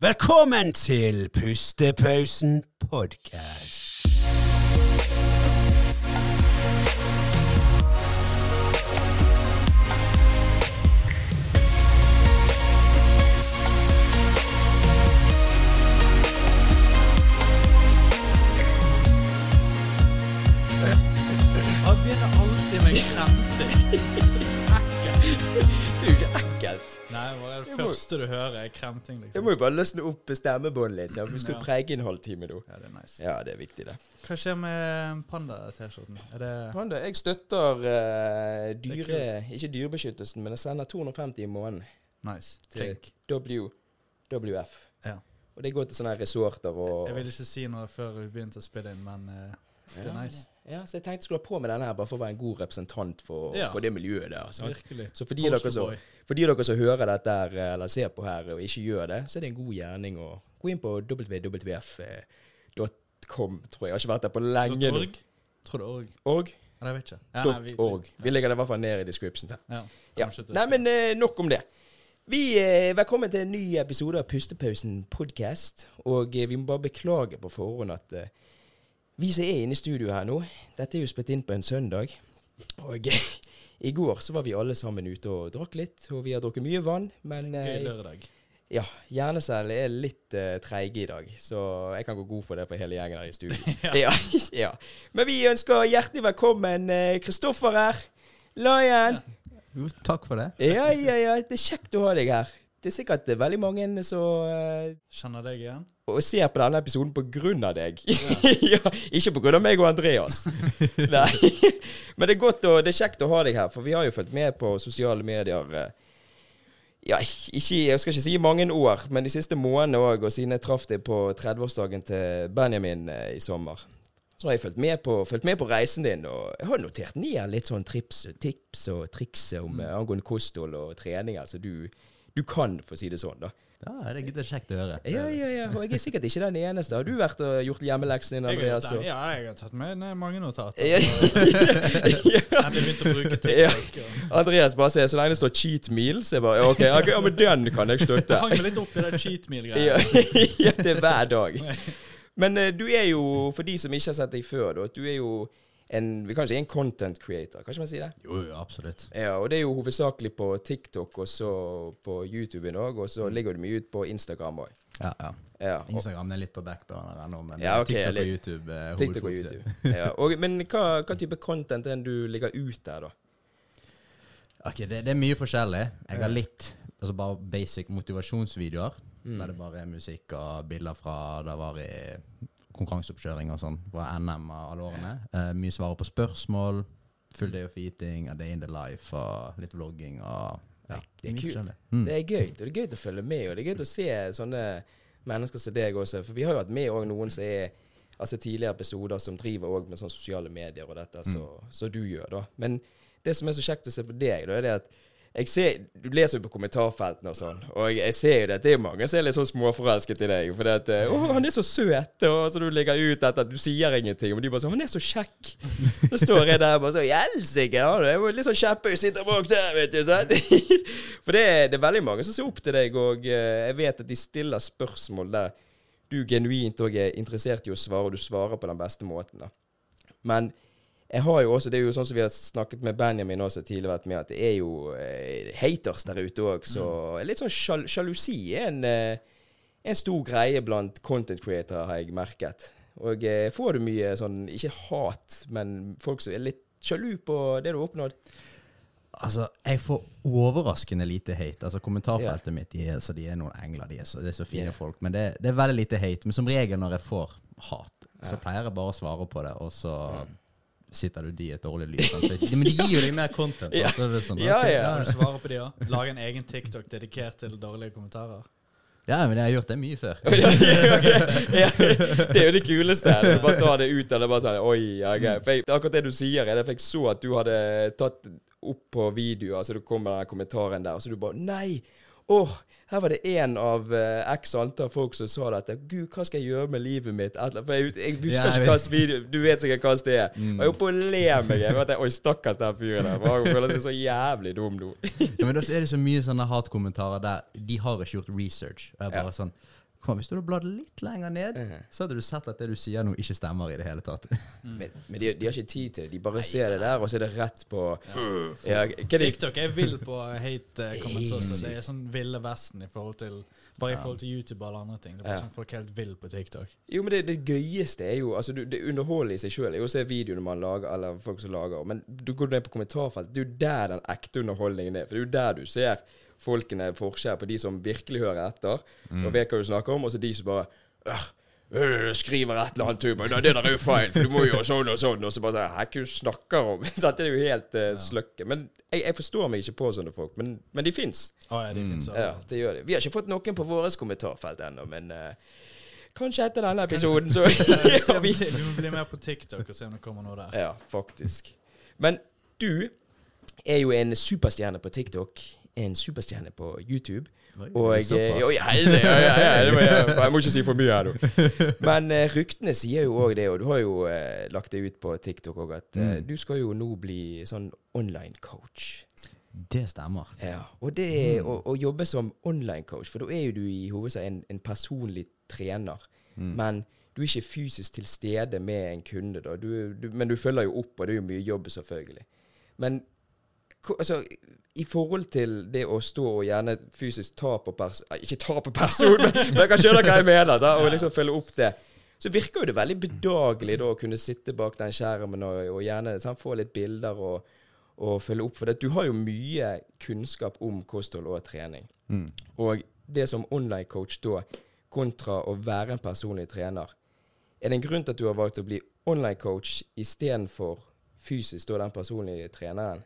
Velkommen til Pustepausen podkast. Han begynner alltid med kremting. Det er jo ikke ekkelt. Nei, det var det Jeg første du hører, er kremting, Jeg liksom. må jo bare løsne opp stemmebåndet litt. Ja. Vi skulle Ja. prege en halvtime nå. Ja, det er nice. Ja, det er viktig, det. Hva skjer med Panda-T-skjorten? Panda, jeg støtter uh, dyre Ikke dyrebeskyttelsen, men jeg sender 250 i måneden nice? til WF. Ja. Og det går til sånne resorter og Jeg ville ikke si noe før vi begynte å spille inn, men uh, det er nice. Ja, så jeg tenkte jeg skulle ha på med denne her bare for å være en god representant for, Ja. for det miljøet der. sant? Virkelig. Så for de, dere som, for de dere som hører dette her, eh, eller ser på her og ikke gjør det, så er det en god gjerning å gå inn på www.com, tror jeg. Jeg har ikke vært der på lenge. .org? Tror du org? Org? Nei, jeg vet ikke. Ja, nei, vi- .org. Vi legger det i hvert fall ned i description. Ja. Ja. Nei, men eh, nok om det. Vi er Velkommen til en ny episode av Pustepausen podcast. Og eh, vi må bare beklage på forhånd at eh, vi som er inne i studio her nå Dette er jo spilt inn på en søndag. Og eh, i går så var vi alle sammen ute og drakk litt. Og vi har drukket mye vann. Men Gøy eh, lørdag. ja, hjernecellene er litt uh, treige i dag. Så jeg kan gå god for det for hele gjengen her i studio. ja. ja. Men vi ønsker hjertelig velkommen eh, Kristoffer her. Lion. Jo, takk for det. Ja, ja, ja. Det er kjekt å ha deg her. Det er sikkert eh, veldig mange som uh, Kjenner deg igjen? Og ser på denne episoden på grunn av deg. ja, ikke på grunn av meg og Andreas. Nei. Men det er godt og det er kjekt å ha deg her, for vi har jo fulgt med på sosiale medier. eh, Ja, ikke, jeg skal ikke si mange år, men de siste månedene òg. Og siden jeg traff deg på 30-årsdagen til Benjamin eh, i sommer, så har jeg fulgt med, på, fulgt med på reisen din. Og jeg har notert ned litt sånn trips, tips og triks om mm. angående kosthold og trening. Altså du, du kan, for å si det sånn, da. Ja, det er- det er kjekt å høre. Ja, ja, ja. Og jeg er sikkert ikke den eneste. Har du vært og gjort hjemmeleksen din, Andreas? Jeg, ja, jeg har tatt med Nei, mange notater. Ja. Jeg Endelig begynt å bruke TikTok. Og Andreas bare sier så lenge det står cheat meal, så jeg bare OK, ok, ja, men den kan jeg støtte. jeg hang meg litt opp i den cheat meal-greia. Ja, ja, det er hver dag. Men eh, du er jo, for de som ikke har sett deg før, da, du er jo en vi kan jo si en content creator, kan ikke man si det? Jo, jo, absolutt. Ja, og det er jo hovedsakelig på TikTok og så på YouTube òg, og så ligger det mye ut på Instagram òg. Ja, ja. Ja, og- Instagram er litt på backburner ennå, men Ja, okay, TikTok og YouTube er TikTok og. YouTube. Ja, og, men hva, hva type content er det du ligger ut der, da? Ok, det, det er mye forskjellig. Jeg har litt altså bare basic motivasjonsvideoer. Mm. Der det bare er musikk og bilder fra da var i konkurranseoppkjøring og sånn fra NM av alle årene. Eh, mye svaret på spørsmål. Full day of eating, a day in the life og litt vlogging og ja, Det er kult. Mm. Det er gøy. Det er gøy å følge med, og det er gøy å se sånne mennesker som deg også. For vi har jo hatt med også noen som er altså tidligere episoder som driver også med sånne sosiale medier og dette, så, så du gjør, da. Men det som er så kjekt å se på deg, da, er det at jeg ser, Du leser jo på kommentarfeltene og sånn, og jeg, ser jo det det er mange som er litt sånn småforelsket i deg. For det at eh, 'Å, han er så søt', og så du legger ut dette du sier ingenting, og de bare sånn 'Han er så kjekk'. Så står jeg der bare sånn 'Helsike, han er litt sånn kjepphøy, sitter bak der', vet du. Sant? For det, det er veldig mange som ser opp til deg, og eh, jeg vet at de stiller spørsmål der du genuint òg er interessert i å svare, og du svarer på den beste måten. da. Men jeg har jo også, det er jo sånn som vi har snakket med Benjamin også tidligere, med, at det er jo eh, haters der ute òg. Så litt sånn sjal sjalusi er en, eh, en stor greie blant content creatorer, har jeg merket. Og eh, får du mye sånn, ikke hat, men folk som er litt sjalu på det du har oppnådd? Altså, jeg får overraskende lite hate. Altså, Kommentarfeltet mitt de er, så de er noen engler. De er så, det er så fine yeah. folk. Men det, det er veldig lite hate. Men som regel når jeg får hat, så pleier jeg bare å svare på det, og så sitter du de i et dårlig lys. Men de gir jo deg mer content. Ja. sånn, Ja, ok, ja. Kan du svare på de òg? Lage en egen TikTok dedikert til dårlige kommentarer? Ja, men jeg har gjort det mye før. ja, ja, det er jo det kuleste. Du bare tar det ut, eller bare sånn Oi, ja, greit. For jeg, akkurat det du sier, er fikk jeg så at du hadde tatt opp på video, altså kom med den kommentaren der, og så du bare Nei! Åh, her var det en av uh, x antall folk som sa dette. Gud, hva skal jeg gjøre med livet mitt? For jeg, jeg husker Ja, jeg ikke hvilken video Du vet sikkert hva det er. Mm. Og jeg holdt på å le meg. Jeg vet, Oi, stakkars den fyren der. Han føler seg så jævlig dum nå. Ja, men da er det så mye sånne hatkommentarer der de har ikke gjort research. Og jeg bare Ja. sånn Kom, hvis du hadde bladd litt lenger ned, Mhm. så hadde du sett at det du sier nå, ikke stemmer i det hele tatt. Men, men de, de har ikke tid til det. De bare ser det der, og så er det rett på ja, er det? TikTok er vill på hate eh, comments også. Det er sånn ville vesten i forhold til Bare i forhold til YouTube og alle andre ting. Det er bare Ja. sånn Folk er helt vill på TikTok. Jo, men det, det gøyeste er jo Altså, du, det underholder i seg sjøl. å se videoene man lager, eller folk som lager. Men du går ned på kommentarfeltet. Det er jo der den ekte underholdningen er. For det er jo der du ser folkene forskjell på de som virkelig hører etter, og vet hva du snakker om, og så de som bare «Øh, øh, skriver et eller annet tull. men Det der er jo feil, for du må gjøre sånn og sånn. Og så bare sånn Hva du snakker om? Så det er jo helt uh, sløkke. Men jeg, jeg forstår meg ikke på sånne folk. Men, men de fins. Ah, ja, de finnes Ja, det gjør de. Vi har ikke fått noen på vårt kommentarfelt ennå, men uh, kanskje etter denne episoden, så ja, vi, Vi må bli mer på TikTok og se om det kommer noe der. ja, faktisk. Men du er jo en superstjerne på TikTok. En superstjerne på YouTube. Og Såpass. eh, jo, ja, ja, ja, jeg, jeg må ikke si for mye her, nå. Men uh, ryktene sier jo òg det, og du har jo uh, lagt det ut på TikTok òg, at uh, Mm. du skal jo nå bli sånn online coach. Det stemmer. Ja, og det er å, å jobbe som online coach, for da er jo du i hovedsak en, en personlig trener. Men du er ikke fysisk til stede med en kunde, da. Du, du, men du følger jo opp, og det er jo mye jobb, selvfølgelig. Men altså, i forhold til det å stå og gjerne fysisk ta på pers... eh, Ikke ta på personen, men jeg kan skjønne hva jeg mener, sant? og liksom følge opp det. Så virker jo det veldig bedagelig da å kunne sitte bak den skjermen og, og gjerne sant, få litt bilder og, og følge opp. For det, du har jo mye kunnskap om kosthold og trening. Mm. Og det som online-coach da, kontra å være en personlig trener Er det en grunn til at du har valgt å bli online-coach istedenfor fysisk da den personlige treneren?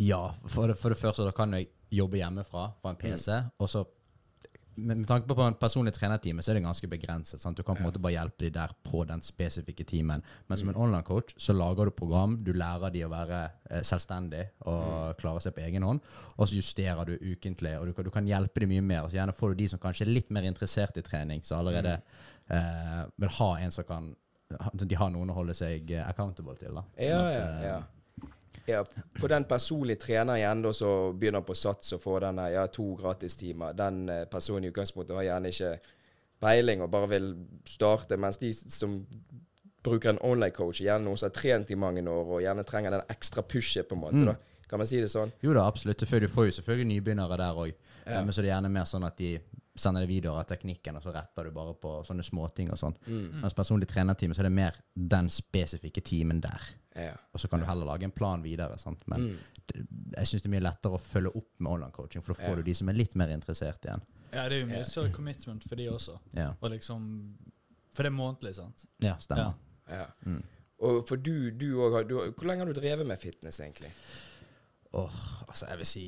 Ja, for det, for det første da kan jeg jobbe hjemmefra fra en PC, og så med, med tanke på en personlig trenertime, så er det ganske begrenset. Sant? Du kan på en måte bare hjelpe de der på den spesifikke timen. Men som en online-coach så lager du program, du lærer de å være eh, selvstendig og klare seg på egen hånd, og så justerer du ukentlig, og du kan, du kan hjelpe dem mye mer. Og så gjerne får du de som kanskje er litt mer interessert i trening, så allerede eh, vil ha en som kan De har noen å holde seg eh, accountable til. da. Sånn at, ja, ja, ja. Ja, for den personlige treneren igjen da, som begynner på Sats og får denne, ja, to gratistimer, den eh, personen i utgangspunktet har gjerne ikke peiling og bare vil starte, mens de som bruker en online-coach, gjerne noen som har trent i mange år og gjerne trenger den ekstra pushet, på en måte. da. Kan man si det sånn? Jo da, absolutt. Du får jo selvfølgelig nybegynnere der òg. Ja. Men så er det gjerne mer sånn at de sender deg videoer av teknikken, og så retter du bare på sånne småting og sånn. Mm. Mens personlig trenertime, så er det mer den spesifikke timen der. Ja. Og så kan du heller lage en plan videre. sant? Men Mm. det, jeg syns det er mye lettere å følge opp med online-coaching, for da får Ja. du de som er litt mer interessert igjen. Ja, det er jo mye større commitment for de også. Ja, Og liksom For det er månedlig, sant? ja stemmer. ja. Mm. Og for du, du også har du, Hvor lenge har du drevet med fitness, egentlig? Åh, altså, jeg vil si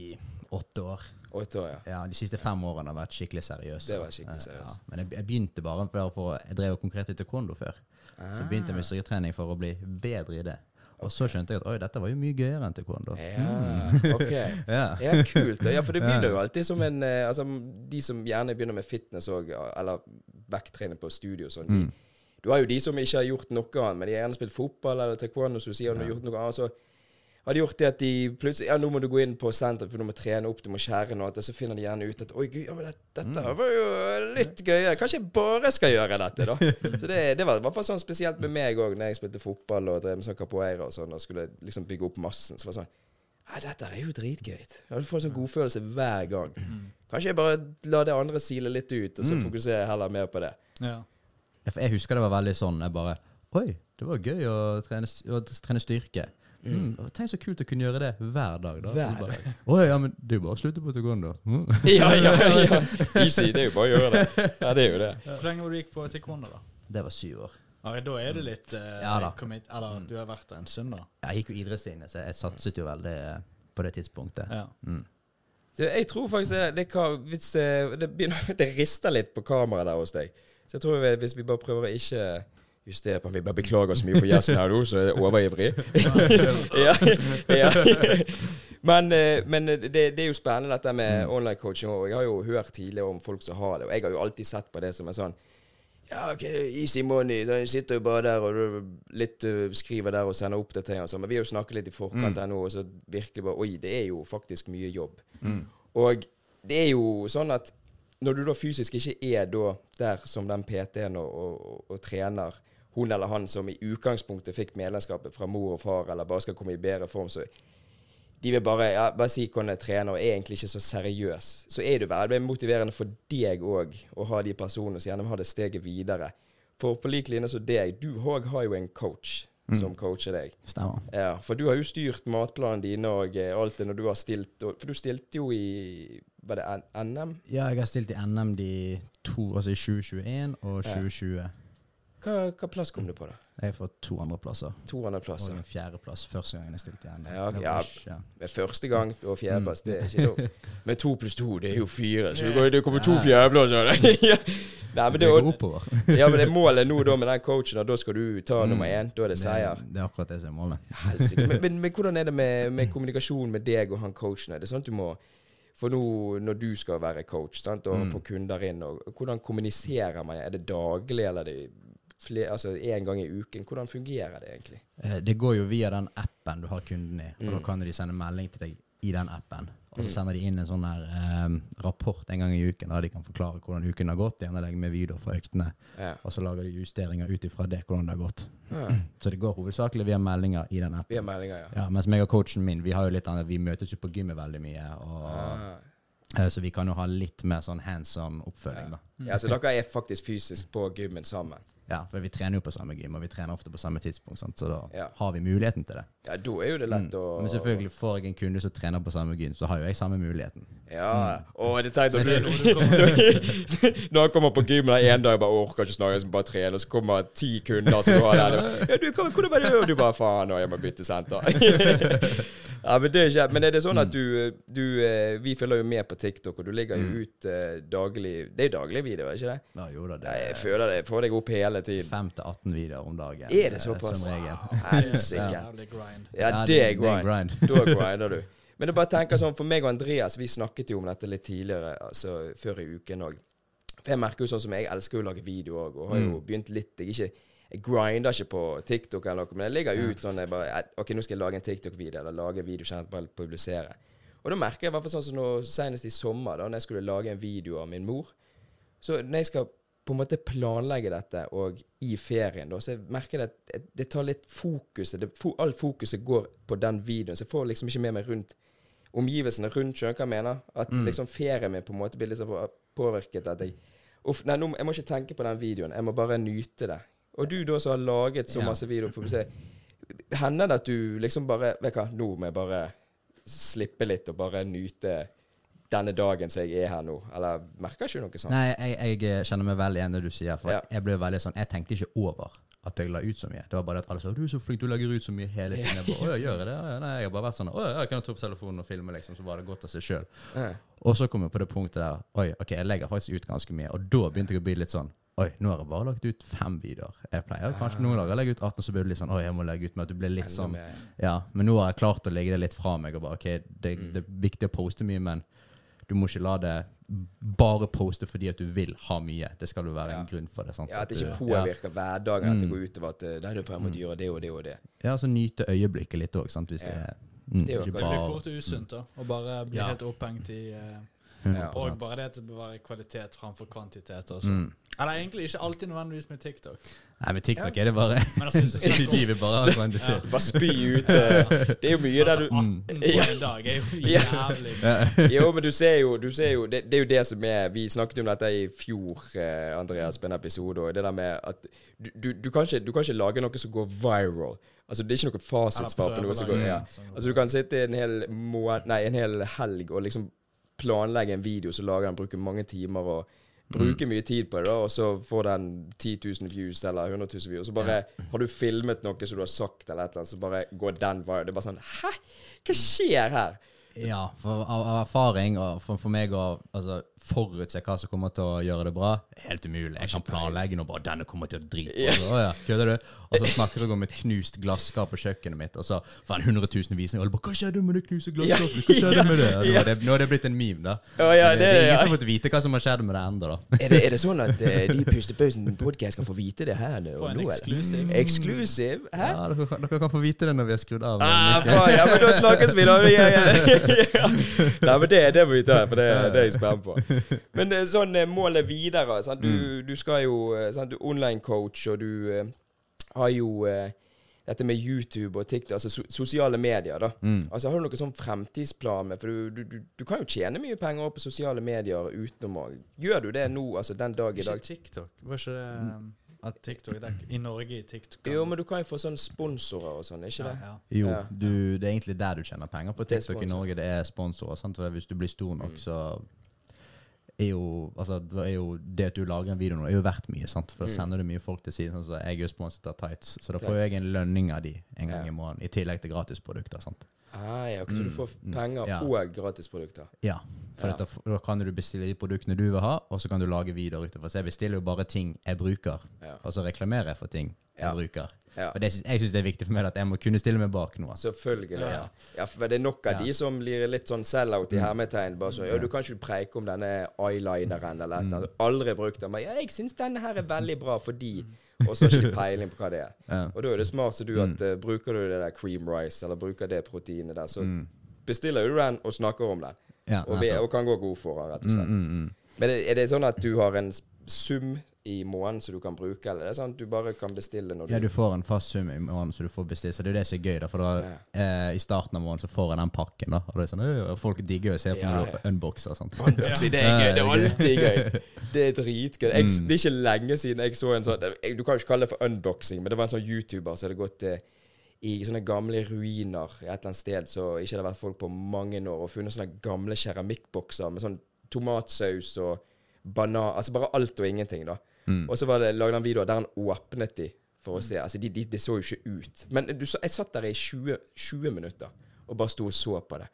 åtte år. Åtte år, ja. Ja, De siste fem årene har vært skikkelig seriøse. Det var skikkelig seriøst. Ja. Men jeg, jeg begynte bare for, for Jeg drev konkret i taekwondo før. Så begynte jeg med styrketrening for å bli bedre i det. Og så skjønte jeg at oi, dette var jo mye gøyere enn taekwondo. Ja, ok. Ja. Ja, kult. Ja, for det begynner jo alltid som en eh, Altså, de som gjerne begynner med fitness òg, eller vekttrening på studio og sånn, Mm. du har jo de som ikke har gjort noe annet, men de har gjerne spilt fotball eller taekwondo, som sier, og de har gjort noe annet, så har de gjort det at de plutselig Ja, nå må du gå inn på senteret, for du må trene opp, du må skjære noe, og så finner de gjerne ut at Oi, gud, ja, men det, dette Mm. var jo litt gøyere. Kanskje jeg bare skal gjøre dette, da. Så det, det var i hvert fall sånn spesielt med meg òg, når jeg spilte fotball og drev med sånn capoeira og sånn, og skulle liksom bygge opp massen. Så var det sånn ja, dette er jo dritgøy. Du får en sånn godfølelse hver gang. Kanskje jeg bare la det andre sile litt ut, og så Mm. fokuserer jeg heller mer på det. Ja. Ja, Jeg husker det var veldig sånn. Jeg bare Oi, det var gøy å trene, å trene styrke. Mm. Tenk så kult å kunne gjøre det hver dag. da. Hver dag. bare, Oi, ja, men det er jo bare å slutte på taekwondo. Mm. Ja, ja, ja. Easy. Det er jo bare å gjøre det. Ja, det er jo det. Hvor lenge var du gikk på taekwondo, da? Det var syv år. Ja, da er det litt eh, Ja da. commit, Eller du har vært der en stund, da. Jeg gikk jo idrettslinje, så jeg satset jo veldig eh, på det tidspunktet. Ja. Mm. det jeg tror faktisk det, det, kan, hvis, eh, det, begynner, det rister litt på kameraet der hos deg. Så jeg tror vi, hvis vi bare prøver å ikke justere på Vi bare beklager så mye for gjesten her nå, så er overivrig. ja, ja. Men, eh, men det, det er jo spennende dette med online coaching og Jeg har jo hørt tidligere om folk som har det, og jeg har jo alltid sett på det som en sånn ja, ok, easy money. Så jeg sitter jo bare der og litt uh, skriver der og sender oppdateringer sånn. Men vi har jo snakket litt i forkant her nå, og så virkelig bare Oi, det er jo faktisk mye jobb. Mm. Og det er jo sånn at når du da fysisk ikke er der som den PT-en og, og, og, trener hun eller han som i utgangspunktet fikk medlemskapet fra mor og far, eller bare skal komme i bedre form, så de vil bare, ja, bare si hvordan jeg trener, og er egentlig ikke så seriøs. Så er det veldig motiverende for deg òg å ha de personene som gjerne vil ha det steget videre. For på lik linje som deg, du òg har jo en coach som coacher deg. Stemmer. Ja, For du har jo styrt matplanen din og eh, alt det når du har stilt For du stilte jo i Var det NM? Ja, jeg har stilt i NM de to, altså i 2021 og 2020. Hva, hva plass kom du på, da? Jeg har fått to andreplasser. To Og andreplasser. en fjerdeplass første gangen jeg stilte i NM. Ja, okay, ja. ja. Med første gang og fjerdeplass, Mm. det er ikke noe. Men to pluss to, det er jo fire. Så det, går, det kommer to Ja. fjerdeplasser. Nei, men Det er- oppover. ja, men det er målet nå da med den coachen, og da skal du ta Mm. nummer én. Da er det seier. Det, det er akkurat det som er målet. Men, men, men hvordan er det med, med kommunikasjon med deg og han coachen? Er det sånn at du må For nå når du skal være coach sant, og Mm. få kunder inn, og hvordan kommuniserer man? Er det daglig, eller er det flere, altså én gang i uken? Hvordan fungerer det egentlig? Eh, Det går jo via den appen du har kunden i, og Mm. da kan de sende melding til deg i den appen. Og så Mm. sender de inn en sånn her eh, rapport en gang i uken der de kan forklare hvordan uken har gått. Gjerne legge med videoer fra øktene. Ja. Og så lager de justeringer ut ifra det, hvordan det har gått. Ja. Så det går hovedsakelig via meldinger i den Via appen. meldinger, ja. Ja, mens meg og coachen min, vi har jo litt annet, vi møtes jo på gymmet veldig mye. Og, Ah. eh, så vi kan jo ha litt mer sånn hands on oppfølging, da. Ja, så dere er faktisk fysisk på gymmen sammen? Ja, for vi trener jo på samme gym, og vi trener ofte på samme tidspunkt, sant? så da Ja. har vi muligheten til det. Ja, da er jo det lett Mm. å Men selvfølgelig, får jeg en kunde som trener på samme gym, så har jo jeg samme muligheten. Ja. Mm. Så det er jeg du kommer Når han kommer på gymmen en dag og bare orker ikke snakke, jeg bare trener, så kommer ti kunder som går der og, ja, du, hvordan var det? Og du bare faen, nå, jeg må bytte senter. ja, men, det er ikke, men er det sånn at du, du eh, Vi følger jo med på TikTok, og du legger jo ut eh, daglig Det er daglige videoer, ikke det? Ja, jo da, det Ja, jeg er føler det. Får deg opp hele tiden. 5-18 videoer om dagen. Er det eh, såpass? Som regel. Helsike. Jævlig grind. Ja, det er grind. grind. Da grinder du. Men jeg bare tenker sånn, for meg og Andreas, vi snakket jo om dette litt tidligere, altså før i uken òg. For jeg merker jo sånn som jeg elsker å lage video òg, og har jo Mm. begynt litt Jeg, ikke, jeg grinder ikke på TikTok eller noe, men jeg ligger ut sånn jeg bare, OK, nå skal jeg lage en TikTok-video, eller lage en video kjent bare publisere. Og da merker jeg i hvert fall sånn som nå, senest i sommer, da når jeg skulle lage en video av min mor. Så når jeg skal på en måte planlegge dette, og i ferien, da, så jeg merker jeg at det tar litt fokuset det, All fokuset går på den videoen, så jeg får liksom ikke med meg rundt omgivelsene rundt, sjøen, hva jeg mener? At Mm. liksom ferien min på en måte blir litt påvirket at jeg Uff, nei, nå, jeg må ikke tenke på den videoen, jeg må bare nyte det. Og du da som har laget så masse videoer, på museet, se, hender det at du liksom bare Vet du hva, nå må jeg bare slippe litt og bare nyte denne dagen som jeg er her nå? Eller merker ikke du noe sånt? Nei, jeg, jeg kjenner meg veldig igjen det du sier. For Ja. jeg ble veldig sånn Jeg tenkte ikke over at jeg la ut så mye. Det var bare at alle sa 'Du er så flink, du legger ut så mye hele tiden'. Jeg bare, å, jeg gjør det? Ja, nei, jeg har bare vært sånn 'Å jeg kan ta opp telefonen og filme', liksom. Så var det godt av seg sjøl. Og så kom jeg på det punktet der Oi, ok, jeg legger faktisk ut ganske mye. Og da begynte jeg å bli litt sånn Oi, nå har jeg bare lagt ut fem videoer. Jeg pleier kanskje noen dager å legge ut 18, så blir det litt sånn Oi, jeg må legge ut med at du blir litt Enda sånn mer. Ja, men nå har jeg klart å legge det litt fra meg og bare OK, det, Mm. det er viktig å poste mye, men du må ikke la det bare poste fordi at du vil ha mye. Det skal jo være Ja. en grunn for det. sant? Ja, At det ikke påvirker påvirker hverdagen, at det Mm. går utover at Nei, du får måtte gjøre det og det og det. Ja, ja så nyte øyeblikket litt òg, sant. Hvis det Ja. er mm, Det er jo ikke Det blir fort usunt, da. Og bare bli Ja. helt opphengt i eh, 100%. Og bare det at det bør være kvalitet framfor kvantitet. Også. Mm. Eller egentlig ikke alltid nødvendigvis med TikTok. Nei, med TikTok er det bare Men jeg synes det er De vil bare ha kvantitet. Bare spy ut eh, Det er jo mye der du Altså, 18 på en dag er jo Ja. jævlig Jo, men du ser jo, du ser jo det, det er jo det som er Vi snakket om dette i fjor, eh, Andreas, på en episode. Og det der med at du, du, du, kan ikke, du kan ikke lage noe som går viral. Altså Det er ikke noe fasitsvar på noe som går ja. Altså Du kan sitte en hel, nei, en hel helg og liksom planlegge en video, så lager den, bruker mange timer og bruker mye tid på det, da, og så får den 10 000 views eller 100 000 views. Så bare har du filmet noe som du har sagt, eller et eller annet, så bare går den viral. Det er bare sånn Hæ? Hva skjer her? Ja, for, av, av erfaring og for, for meg og altså, forutse hva som kommer til å gjøre det bra, helt umulig. Jeg kan planlegge noe bare 'Denne kommer til å drite på'. Å ja, kødder du? Og så snakker jeg om et knust glasskap på kjøkkenet mitt, og så får en 100 000 visninger. Og bare 'Hva skjedde med det knuste glasskapet?' Hva skjedde med det? Nå, er det nå er det blitt en meme, da. Ja, ja, det- det er ingen ja. som har fått vite hva som har skjedd med det ennå, da. Er det, er det sånn at uh, de Pustepausen podcast kan få vite det her nå? Få en nå, Mm. eksklusiv. Eksklusiv? Hæ? Ja, dere, kan- dere kan få vite det når vi har skrudd av. Ah, ja, men da snakkes vi, da. Ja, ja. ja. Nei, men det, det må vi ta, for det, det er jeg spent på. Men eh, sånn eh, målet videre sant? Du, du skal jo eh, sant? Du er online-coach, og du uh, har jo uh, dette med YouTube og TikTok, altså so sosiale medier, da. Mm. Altså, Har du noen sånn fremtidsplan med For du, du, du, du kan jo tjene mye penger også på sosiale medier utenom å Gjør du det nå, altså den dag i Ikke dag? TikTok. Var ikke det um, at TikTok det er I Norge i TikTok Jo, men du kan jo få sånne sponsorer og sånn, ikke ja, det? ja. Jo, Ja. du, det er egentlig der du tjener penger på er TikTok i. Norge. Det er sponsorer. sant? For Hvis du blir stor nok, Mm. så er jo, altså, det er jo det at du lager en video nå, er jo verdt mye. sant? For da Mm. sender du mye folk til siden. sånn som Jeg er jo sponset av Tights, så da får jeg en lønning av de en gang Ja. i måneden. I tillegg til gratisprodukter. sant? Ah, ja, Så du Mm, får mm, penger ja. og gratisprodukter? Ja. For Ja. Da, da kan du bestille de produktene du vil ha, og så kan du lage videoer. Så jeg bestiller jo bare ting jeg bruker, og så reklamerer jeg for ting jeg Ja. bruker. Ja. For det, jeg syns det er viktig for meg at jeg må kunne stille meg bak noe. Selvfølgelig. Ja. Ja. ja, for det er nok av Ja. de som blir litt sånn sell-out i Mm. hermetegn. Bare så, ja, du kan ikke preike om denne eyelineren eller noe. Mm. Aldri brukt den. Men ja, jeg syns denne her er veldig bra fordi Og så har ikke de peiling på hva det er. Ja. Og da er det smart som du at uh, bruker du det der cream rice, eller bruker det proteinet der, så Mm. bestiller du den og snakker om den. Ja, Og, vi, og kan gå god for den, rett og Mm, slett. mm, mm. Men er det sånn at du har en sum i måneden som du kan bruke, eller er det sånn at du bare kan bestille når du Ja, du får en fast sum i måneden, så du får bestille. Så det er jo det som er gøy, da. For da, eh, i starten av måneden så får jeg den pakken, da. Og det er sånn, øh, folk digger jo å se på Ja, når ja. du unboxer. sant? Unboxing, det er gøy. Det er alltid gøy. Det er dritgøy. Jeg, Mm. det er ikke lenge siden jeg så en sånn Du kan jo ikke kalle det for unboxing, men det var en sånn YouTuber som hadde gått eh, i sånne gamle ruiner et eller annet sted så ikke det har vært folk på mange år, og funnet sånne gamle keramikkbokser med sånn tomatsaus og banan Altså bare alt og ingenting, da. Mm. Og så var det lagde han videoer der han åpnet de for å se. Altså, de, de, de så jo ikke ut. Men du, så, jeg satt der i 20, 20 minutter og bare sto og så på det.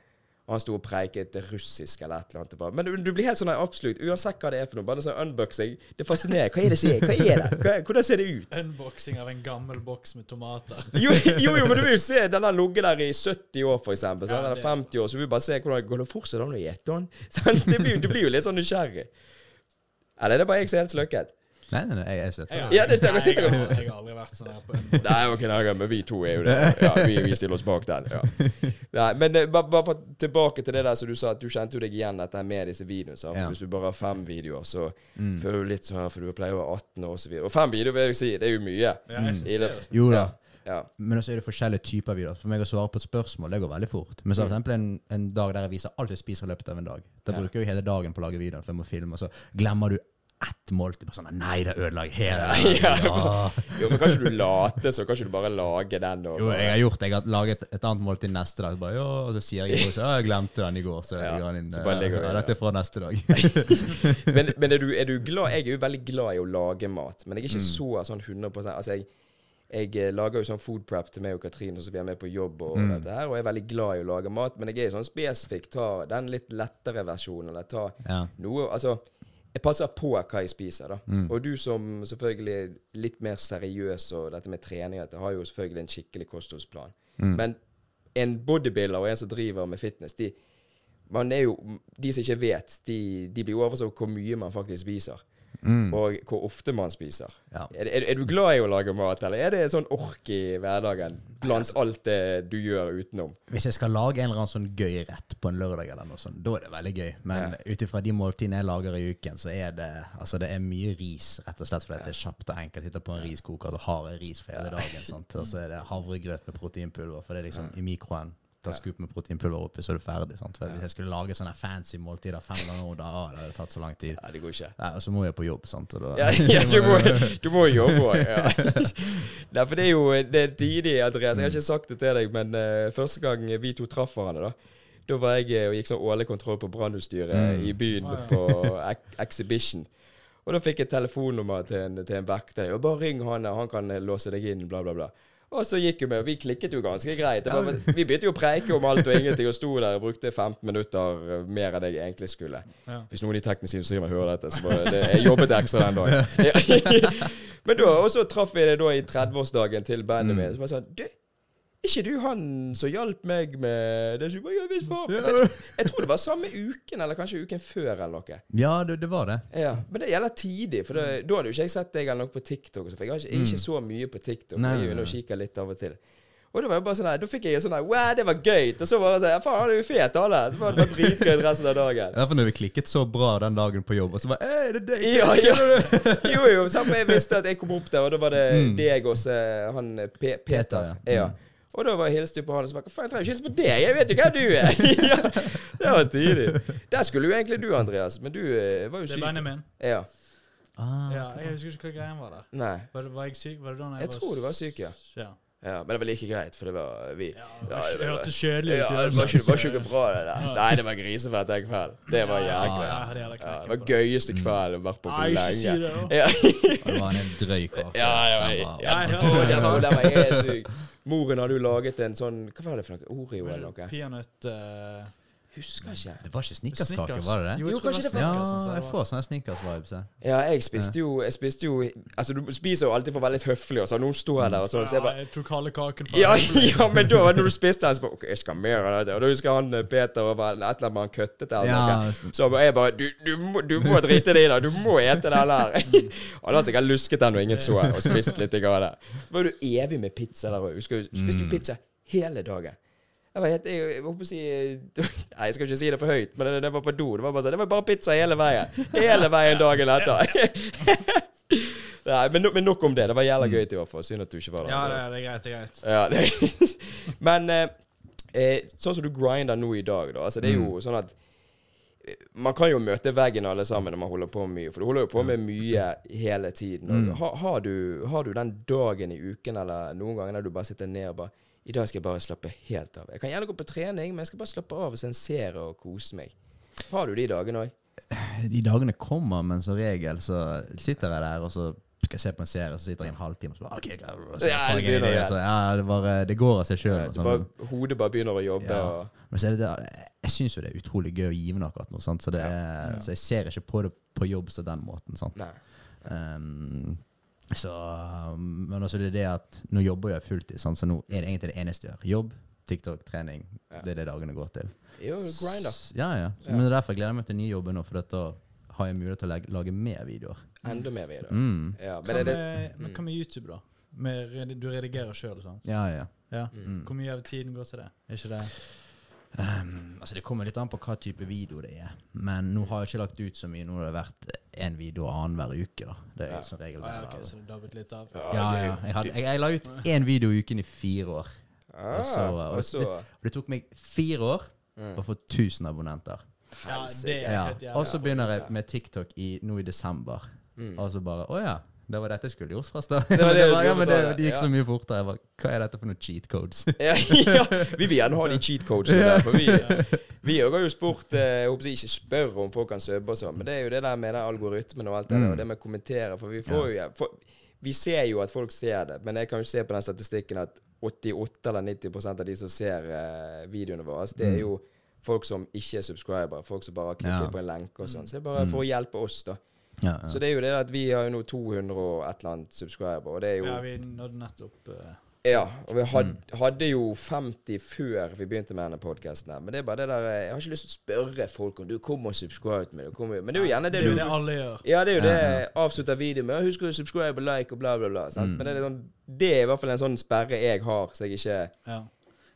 Og han sto og preiket russisk eller et eller annet. Bare. Men du, du blir helt sånn absolutt, uansett hva det er for noe. Bare sånn unboxing. Det fascinerer. Hva er det som er? Hva er det? Hva, hvordan ser det ut? Unboxing av en gammel boks med tomater. Jo, jo, jo, men du vil jo se den har ligget der i 70 år, for eksempel. Ja, eller det- 50 år. Så du vil bare se hvordan går det fortsatt an å gjete den. Sånn, det blir, du blir jo litt sånn nysgjerrig. Eller det er det bare jeg som er helt sløkket? Nei, nei, nei, jeg, jeg støtter det. Ja, det sitter jeg, jo- har- jeg har aldri vært sånn her på en Nei, ok, nei, men vi to er jo det. Ja, vi, vi stiller oss bak den. Ja. Nei, men eh, bare, bare tilbake til det der som du sa, at du kjente jo deg igjen dette med disse videoene. For Ja. Hvis du bare har fem videoer, så Mm. føler du litt sånn her, for du pleier å være 18 år og så videre. Og fem videoer vil jeg si, det er jo mye. Ja, jeg synes det. Jo da. Ja. Men også er det forskjellige typer videoer. For meg å svare på et spørsmål, det går veldig fort. Men så for Mm. eksempel en, en dag der jeg viser alt jeg spiser i løpet av en dag. Da bruker jeg hele dagen på å lage videoer, for jeg må filme, og så glemmer du ett måltid. Sånn Nei, det ødela jeg hele Ja. Jo, men kan ikke du late, så kan ikke du bare lage den og Jo, jeg har gjort det. Jeg har laget et annet måltid neste dag. Bare, og så sier jeg at jeg glemte den i går. Så, Ja, jeg inn, så bare legger ja, dette er fra neste dag. Men, men er, du, er du glad Jeg er jo veldig glad i å lage mat, men jeg er ikke Mm. så sånn 100 Altså, jeg, jeg eh, lager jo sånn food prep til meg og Katrine, så vi er med på jobb og Mm. dette her, og jeg er veldig glad i å lage mat, men jeg er jo sånn spesifikk. Ta den litt lettere versjonen, eller ta Ja. noe Altså, jeg passer på hva jeg spiser, da. Mm. Og du som selvfølgelig er litt mer seriøs og dette med trening, dette har jo selvfølgelig en skikkelig kostholdsplan. Mm. Men en bodybuilder og en som driver med fitness, de, man er jo, de som ikke vet, de, de blir overrasket over hvor mye man faktisk spiser. Mm. Og hvor ofte man spiser. Ja. Er, er, er du glad i å lage mat, eller er det sånn ork i hverdagen blant alt det du gjør utenom? Hvis jeg skal lage en eller annen sånn gøy rett på en lørdag, eller noe sånt, da er det veldig gøy. Men ut ifra de måltidene jeg lager i uken, så er det altså det er mye ris, rett og slett fordi det er kjapt og enkelt. Sitter på en riskoker og har jeg ris for hele dagen. Sant? Og så er det havregrøt med proteinpulver, for det er liksom i mikroen. Ta skup med proteinpulver oppi, så er du ferdig. Sant? For Hvis jeg skulle lage sånne fancy måltider fem ganger, da ah, det hadde tatt så lang tid. Nei, det går ikke. Nei, og så må jeg på jobb, sant. Og da, Ja, ja du, må, du må jo jobbe òg. Ja. Nei, for det er jo det er tidlig, Andreas. Jeg har ikke sagt det til deg, men uh, første gang vi to traff hverandre, da Da var jeg eh, og gikk sånn årlig kontroll på brannutstyret Mm. i byen Ah, ja. på Exhibition. Og da fikk jeg telefonnummer til en, til en vekter. Og bare ring han, han kan eh, låse deg inn, bla, bla, bla. Og så gikk jo vi, og vi klikket jo ganske greit. Det var, men vi begynte jo å preike om alt og ingenting, og sto der og brukte 15 minutter eh, mer enn jeg egentlig skulle. Ja. Hvis noen i teknisk industrien hører dette, så bare det, Jeg jobbet ekstra den dagen. Men da, og så traff vi det da i 30-årsdagen til bandet mitt. Så bare sånn Du, ikke du han som hjalp meg med det? Jeg bare, ja, visst. Jeg, jeg tror det var samme uken, eller kanskje uken før, eller noe. ja det, det var det. Ja, Men det gjelder tidlig, for da, da hadde jo ikke jeg sett deg eller noe på TikTok. For jeg, har ikke, jeg er ikke så mye på TikTok. Nei, jeg og kikker litt av og til. Og det var jo bare sånn her, Da fikk jeg sånn her Wow, det var gøy! Og så bare sånn Faen, han er jo fet! Så var det bare dritgøy resten av dagen. Derfor når vi klikket så bra den dagen på jobb, og så bare «Ei, det er deg! Ja, ja. Jo, jo. Samme jeg visste at jeg kom opp der, og da var det Mm. deg og så han Peter. Peter, ja. ja. Og da var hilste jeg på han og sa Hva faen, jeg trenger ikke hilse på deg! Jeg vet jo hvem du er! ja, det var tidlig. Der skulle jo egentlig du, Andreas, men du eh, var jo syk. Det er Benjamin. Ja. Ah, Ja, jeg husker ikke hva greien var der. Nei. Var, det, var jeg syk? Var det da jeg, jeg, var tror du var syk, ja. Ja. ja. Men det var like greit, for det var vi. Ja, Ja, det det hørtes kjedelig ut. Ja, det var ikke, var ikke bra, det der. Nei, det var grisefett den kvelden. Det var Ja, jæklig. ja, Ja, knekken det var gøyeste kvelden jeg har vært på på lenge. det. Ja. det var en helt drøy kaffe. Ja, det ja, var- ja. Ja, den var, det. var helt syk. Moren hadde jo laget en sånn Hva var det for noe? Oreo eller noe? Peanøtt eh, Husker ikke. Det var ikke snickerskake, var det det? Jo, Jo, kanskje det var var- Ja, altså, jeg får sånne snickers-vibes. Ja, jeg spiste jo Jeg spiste jo Altså, du spiser jo alltid for å være litt høflig, og så sto jeg der og sånn, så jeg Ja, bare jeg tok halve kaken fra ja, ja, men da når du spiste den, så bare OK, jeg skal ha mer av dette. Og da husker jeg han eh, Peter og bare et eller annet han køttet eller Ja. Så jeg bare Du, du, må, du må drite det i det. Du må ete den der. Han har sikkert lusket den og ingen så, og spist litt av det. Var du evig med pizza der òg. Husker du spiste Mm. du pizza hele dagen? Jeg var helt Jeg, jeg, på å si Nei, jeg skal ikke si det for høyt, men det, det var på do. Det var bare sånn Det var bare pizza hele veien. Hele veien dagen etter. Nei, men, no- men nok om det. Det var jævla gøy i hvert fall. Synd at du ikke var der. Ja, det, det er greit. det er greit. Ja, det. Men eh, eh, sånn som du grinder nå i dag, da. Altså, det er jo sånn at eh, man kan jo møte veggen alle sammen når man holder på mye, for du holder jo på med mye hele tiden. Mm. har, har, du, har du den dagen i uken eller noen ganger der du bare sitter ned og bare I dag skal jeg bare slappe helt av. Jeg kan gjerne gå på trening, men jeg skal bare slappe av og se en serie og kose meg. Har du de dagene òg? De dagene kommer, men som regel så sitter jeg der, og så skal jeg se på en serie, så sitter jeg en halvtime og så bare OK, så Ja, det begynner idé, så ja, det, bare, det går av seg sjøl. Sånn. Hodet bare begynner å jobbe. Ja. Men så er det jeg syns jo det er utrolig gøy og givende akkurat nå, sant? Så, det er, så jeg ser ikke på det på jobb på den måten. Sant? nei. Um, så, um, men også det er det at nå jobber jeg fulltid, sånn, så nå er det egentlig det eneste jeg gjør. Jobb, TikTok, trening. Ja. Det er det dagene går til. Jo, grinder. S- Ja, ja. Så, Ja. Men det er derfor jeg gleder meg til nye jobber nå, for da har jeg mulighet til å lage, lage mer videoer. Enda mer videoer. Mm. Ja, men Hva er det med, men hva med YouTube, da? Med, du redigerer sjøl og sånn? Ja, ja. Ja. Mm. Hvor mye av tiden går til det? Er ikke det Um, altså Det kommer litt an på hva type video det er. Men nå har jeg ikke lagt ut så mye. Nå har det vært én video annenhver uke. da Det er Ja. som regel ah, ja, okay, ok, Så du dabbet litt av? Ja, Ja, ja. Jeg, hadde, jeg, jeg la ut én video i uken i fire år. Ah, Og så- og det, det, det tok meg fire år Mm. å få 1000 abonnenter. Ja, det er Ja. jævlig. Og så begynner jeg med TikTok i, nå i desember. Mm. Og så bare Å ja. Det var dette jeg skulle gjort først, da. Det var ja, men det, det gikk ja. så mye fortere. Jeg bare, Hva er dette for noen cheat codes? ja, ja, vi vil gjerne ha de cheat codes. der. For vi, vi har jo spurt eh, Jeg håper ikke spør om folk kan subbe og sånn, men det er jo det der med den algoritmen og alt det der, Mm. og det med å kommentere. For vi får jo for, Vi ser jo at folk ser det, men jeg kan jo se på den statistikken at 88 eller 90% av de som ser eh, videoene våre, altså, det er Mm. jo folk som ikke er subscriber, folk som bare har klikket på en lenke og sånn. Så det er bare for å hjelpe oss, da. Ja, ja. Så det er jo det at vi har jo nå 200 og et eller annet subscriber, og det er jo Ja, vi nådde nettopp uh, Ja, og vi had, Mm. hadde jo 50 før vi begynte med denne podkasten her. Men det er bare det der eh, Jeg har ikke lyst til å spørre folk om du kommer og subscribe med meg. Men det er jo gjerne det, Det er jo du det alle gjør. Ja, det er jo Ja, det avslutter videoen med. Husk å subscribe og like og bla, bla, bla. Sant? Mm. Men det er, sånn, det er i hvert fall en sånn sperre jeg har, så jeg ikke Ja.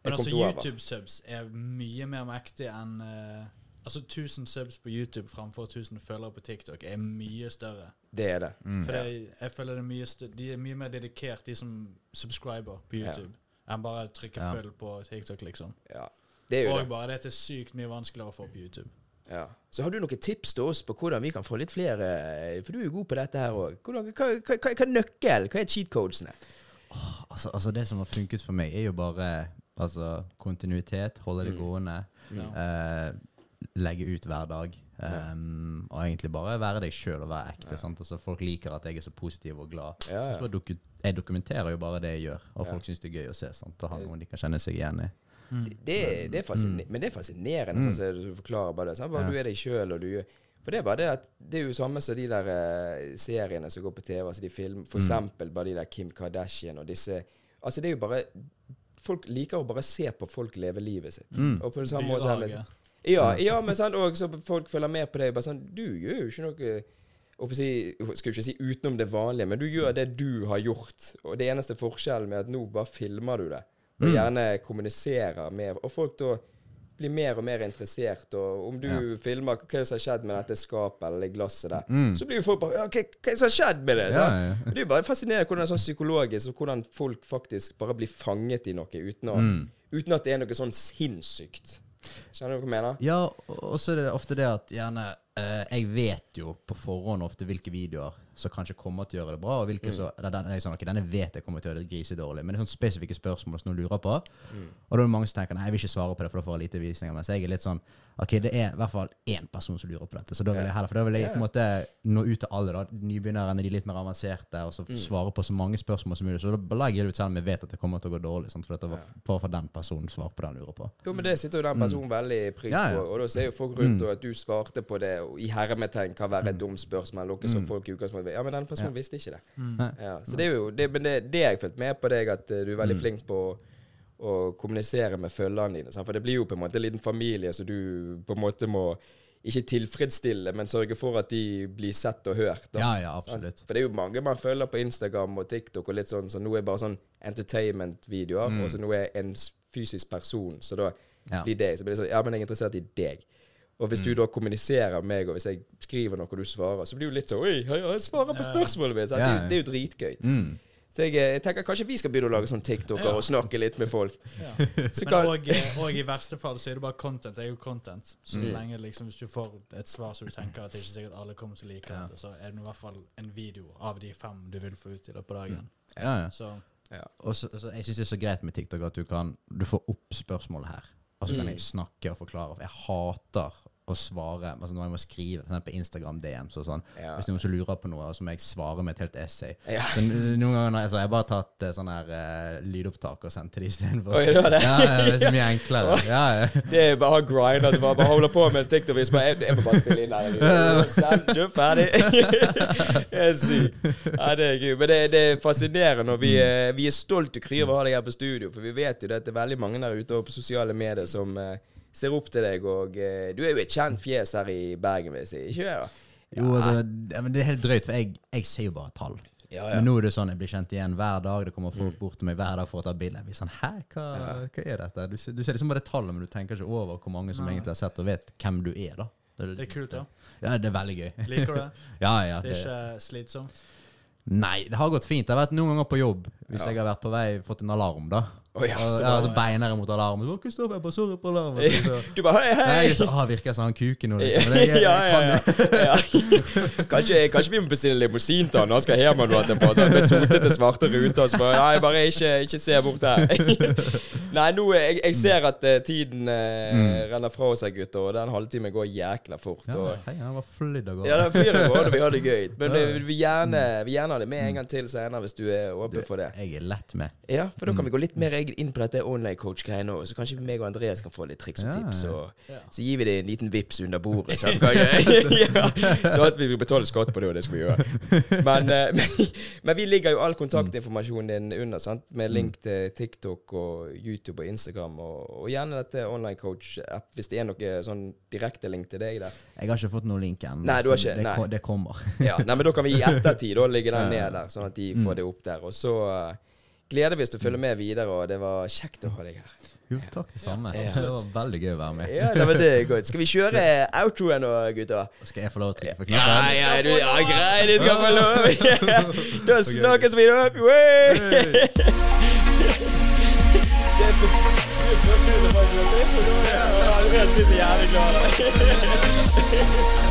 Jeg Men altså. YouTube-subs er mye mer mektig enn eh, Altså 1000 subs på YouTube framfor 1000 følgere på TikTok er mye større. Det er det. Mm. For det, jeg føler det mye større, de er mye mer dedikert, de som subscriber på Ja. YouTube, enn bare trykke Ja. følg på TikTok, liksom. Ja. Det er jo Og det. bare dette er sykt mye vanskeligere å få på YouTube. Ja. Så har du noen tips til oss på hvordan vi kan få litt flere For du er jo god på dette her òg. Hva, hva, hva, hva er nøkkel? Hva er cheat codesene? Altså, altså Det som har funket for meg, er jo bare altså, kontinuitet, holde det Mm. gående, Ja. eh, legge ut hver dag. Um, og egentlig bare være deg sjøl og være ekte. Sant? Altså, folk liker at jeg er så positiv og glad. Ja, Så doku jeg dokumenterer jo bare det jeg gjør, og Ja. folk syns det er gøy å se. Sant? Og har noen de kan kjenne seg igjen i. Det, det, det er fasciner Men det er fascinerende, Mm. sånn som du forklarer bare det. Sant? Bare Ja. Du er deg sjøl, og du gjør For det er bare det at det er jo samme som de der eh, seriene som går på TV. Altså de film, for Mm. eksempel bare de der Kim Kardashian og disse Altså det er jo bare Folk liker å bare se på folk leve livet sitt. Mm. Og på det samme måte. Ja, ja, men sant, og så folk følger med på deg. Bare sånn Du gjør jo ikke noe si, skal jo ikke si utenom det vanlige, men du gjør det du har gjort. Og det eneste forskjellen med at nå bare filmer du det. og Mm. gjerne kommuniserer med Og folk da blir mer og mer interessert. Og om du Ja. filmer hva som har skjedd med dette skapet eller det glasset der, Mm. så blir jo folk bare ja, hva, som har skjedd med det? Ja, ja. Det er jo bare fascinerende hvordan det er sånn psykologisk, og hvordan folk faktisk bare blir fanget i noe uten, å, Mm. uten at det er noe sånn sinnssykt. Skjønner du hva jeg mener? Ja, og så er det ofte det at gjerne eh, Jeg vet jo på forhånd ofte hvilke videoer som kanskje kommer til å gjøre det bra, og hvilke Mm. så det er den, jeg sånn, okay, Denne vet jeg kommer til å gjøre det grisedårlig, men det er sånne spesifikke spørsmål som noen lurer på. Mm. Og da er det mange som tenker nei, jeg vil ikke svare på det, for da får jeg lite visninger. Mens jeg er litt sånn ok, det er i hvert fall én person som lurer på dette, så da vil jeg heller, for da vil jeg på en måte nå ut til alle, da. Nybegynnerne, de litt mer avanserte, og så Mm. svare på så mange spørsmål som mulig. Så da legger jeg det ut selv om jeg vet at det kommer til å gå dårlig, sant? for det var for den personen svar på det han lurer på. Jo, men det sitter jo den personen veldig pris Mm. På. Og da ser jo folk rundt og at du svarte på det i hermetegn kan være et dumt spørsmål. Noe som folk i utgangspunktet. Ja, men den personen visste ikke det. Ja, så det er jo det, Men det, det har jeg fulgt med på deg, at eh, du er veldig flink på å, å kommunisere med følgerne dine. For det blir jo på en måte en liten familie, så du på en måte må ikke tilfredsstille, men sørge for at de blir sett og hørt. da. Ja, ja, Sant? absolutt. For det er jo mange man følger på Instagram og TikTok og litt sånn, så nå er bare sånn entertainment-videoer, og så nå er en fysisk person, så da Ja. blir det så blir det sånn, ja, men jeg er interessert i deg. Og hvis du da kommuniserer med meg, og hvis jeg skriver noe og du svarer, så blir det jo litt sånn Oi, jeg svarer på spørsmålet mitt! Ja, Det, det er jo dritgøy. Mm. Så jeg, eh, jeg tenker kanskje vi skal begynne å lage sånn TikToker Ja. og snakke litt med folk. Ja. Så Men kan, og, eh, og i verste fall så er det bare content. Det er jo content. Så Mm. lenge liksom hvis du får et svar som du tenker at det er ikke sikkert alle kommer til å like Ja. det, så er det i hvert fall en video av de fem du vil få ut i løpet av dagen. Ja, ja. Så Og så, så jeg syns det er så greit med TikTok at du kan Du får opp spørsmålet her, og så kan Mm. jeg snakke og forklare. For jeg hater å svare altså når jeg må skrive for på Instagram DMs og sånn. Ja. Hvis noen som lurer på noe, så må jeg svare med et helt essay. Ja. Så noen ganger har jeg, har jeg bare tatt eh, sånn her uh, lydopptak og sendt til de istedenfor. Oi, det var det? Ja, det er så mye enklere. Ja, ja. Det er bare grind, altså bare, bare holde på med TikTok. Hvis bare, jeg, jeg må bare spille inn der. Send, kjøp, ferdig. det er sykt. Ja, det er gud. Men det, det er fascinerende. Og vi, er- vi er stolt og kry over å ha deg her på studio, for vi vet jo det at det er veldig mange der ute på sosiale medier som eh, ser opp til deg. Og eh, du er jo et kjent fjes her i Bergen, vil jeg si. Ikke det? da? Jo, altså, det, er helt drøyt, for jeg, jeg ser jo bare tall. Ja, ja. Men nå er det sånn, jeg blir kjent igjen hver dag. Det kommer folk bort til meg hver dag for å ta bilde. Jeg blir sånn, hæ, hva, hva er dette? Du ser, du ser liksom bare tallet, men du tenker ikke over hvor mange som Nei. egentlig har sett og vet hvem du er, da. det er kult, ja. Ja, det er veldig gøy. Liker du det? Ja, ja. Det er ikke slitsomt? nei, det har gått fint. Jeg har vært noen ganger på jobb hvis Ja. jeg har vært på vei fått en alarm, da. Å, ja, og, så ja, så beiner jeg mot alarmen. Oh, Kristoffer, jeg bare sorry på alarmen. Så, så. Du bare hei, Nei, hei. jeg er så, ah, virker jeg som han kuken nå, liksom. Det, jeg, ja, ja, kan ja. Kanskje, kanskje vi må bestille limousin til han når han skal hjem etterpå. Så med sotete svarte ruter. Så bare, nei, bare ikke, ikke se bort her. nei, nå, jeg, jeg ser at uh, tiden eh, renner fra her, gutter. Og den halvtimen går jækla fort. ja, Og, hei, han var flydd av gårde. ja, den og vi har det gøy. Men vi vi vil gjerne, vi gjerne ha det med en gang til senere, hvis du er åpen for det. Jeg er lett med. Ja, for da kan vi gå litt mer inn på dette online coach-greiene òg. Så kanskje meg og Andreas kan få litt triks og tips. ja. Og så gir vi det en liten vips under bordet. Så, ja, så at vi vil betale skatt på det, og det skal vi gjøre. Men, eh, men vi ligger jo all kontaktinformasjonen din under, sant? med link til TikTok og YouTube og Instagram. Og, og gjerne dette online coach-app, hvis det er noe sånn direkte link til deg der. Jeg har ikke fått noen link ennå. Det, nei. det kommer. Ja, nei, men Da kan vi i ettertid da ligge den ned der, sånn at de får det opp der. Og så eh, hvis du følger med videre, og det var kjekt å ha deg her. Jo, takk det samme. Ja. Det var veldig gøy å være med. Ja, det var det godt. Skal vi kjøre outroen nå, gutter? Skal jeg få lov til å forklare? Ja, ja, du, ja greit, du skal få lov. Da snakkes vi, da. Det er for- jævlig er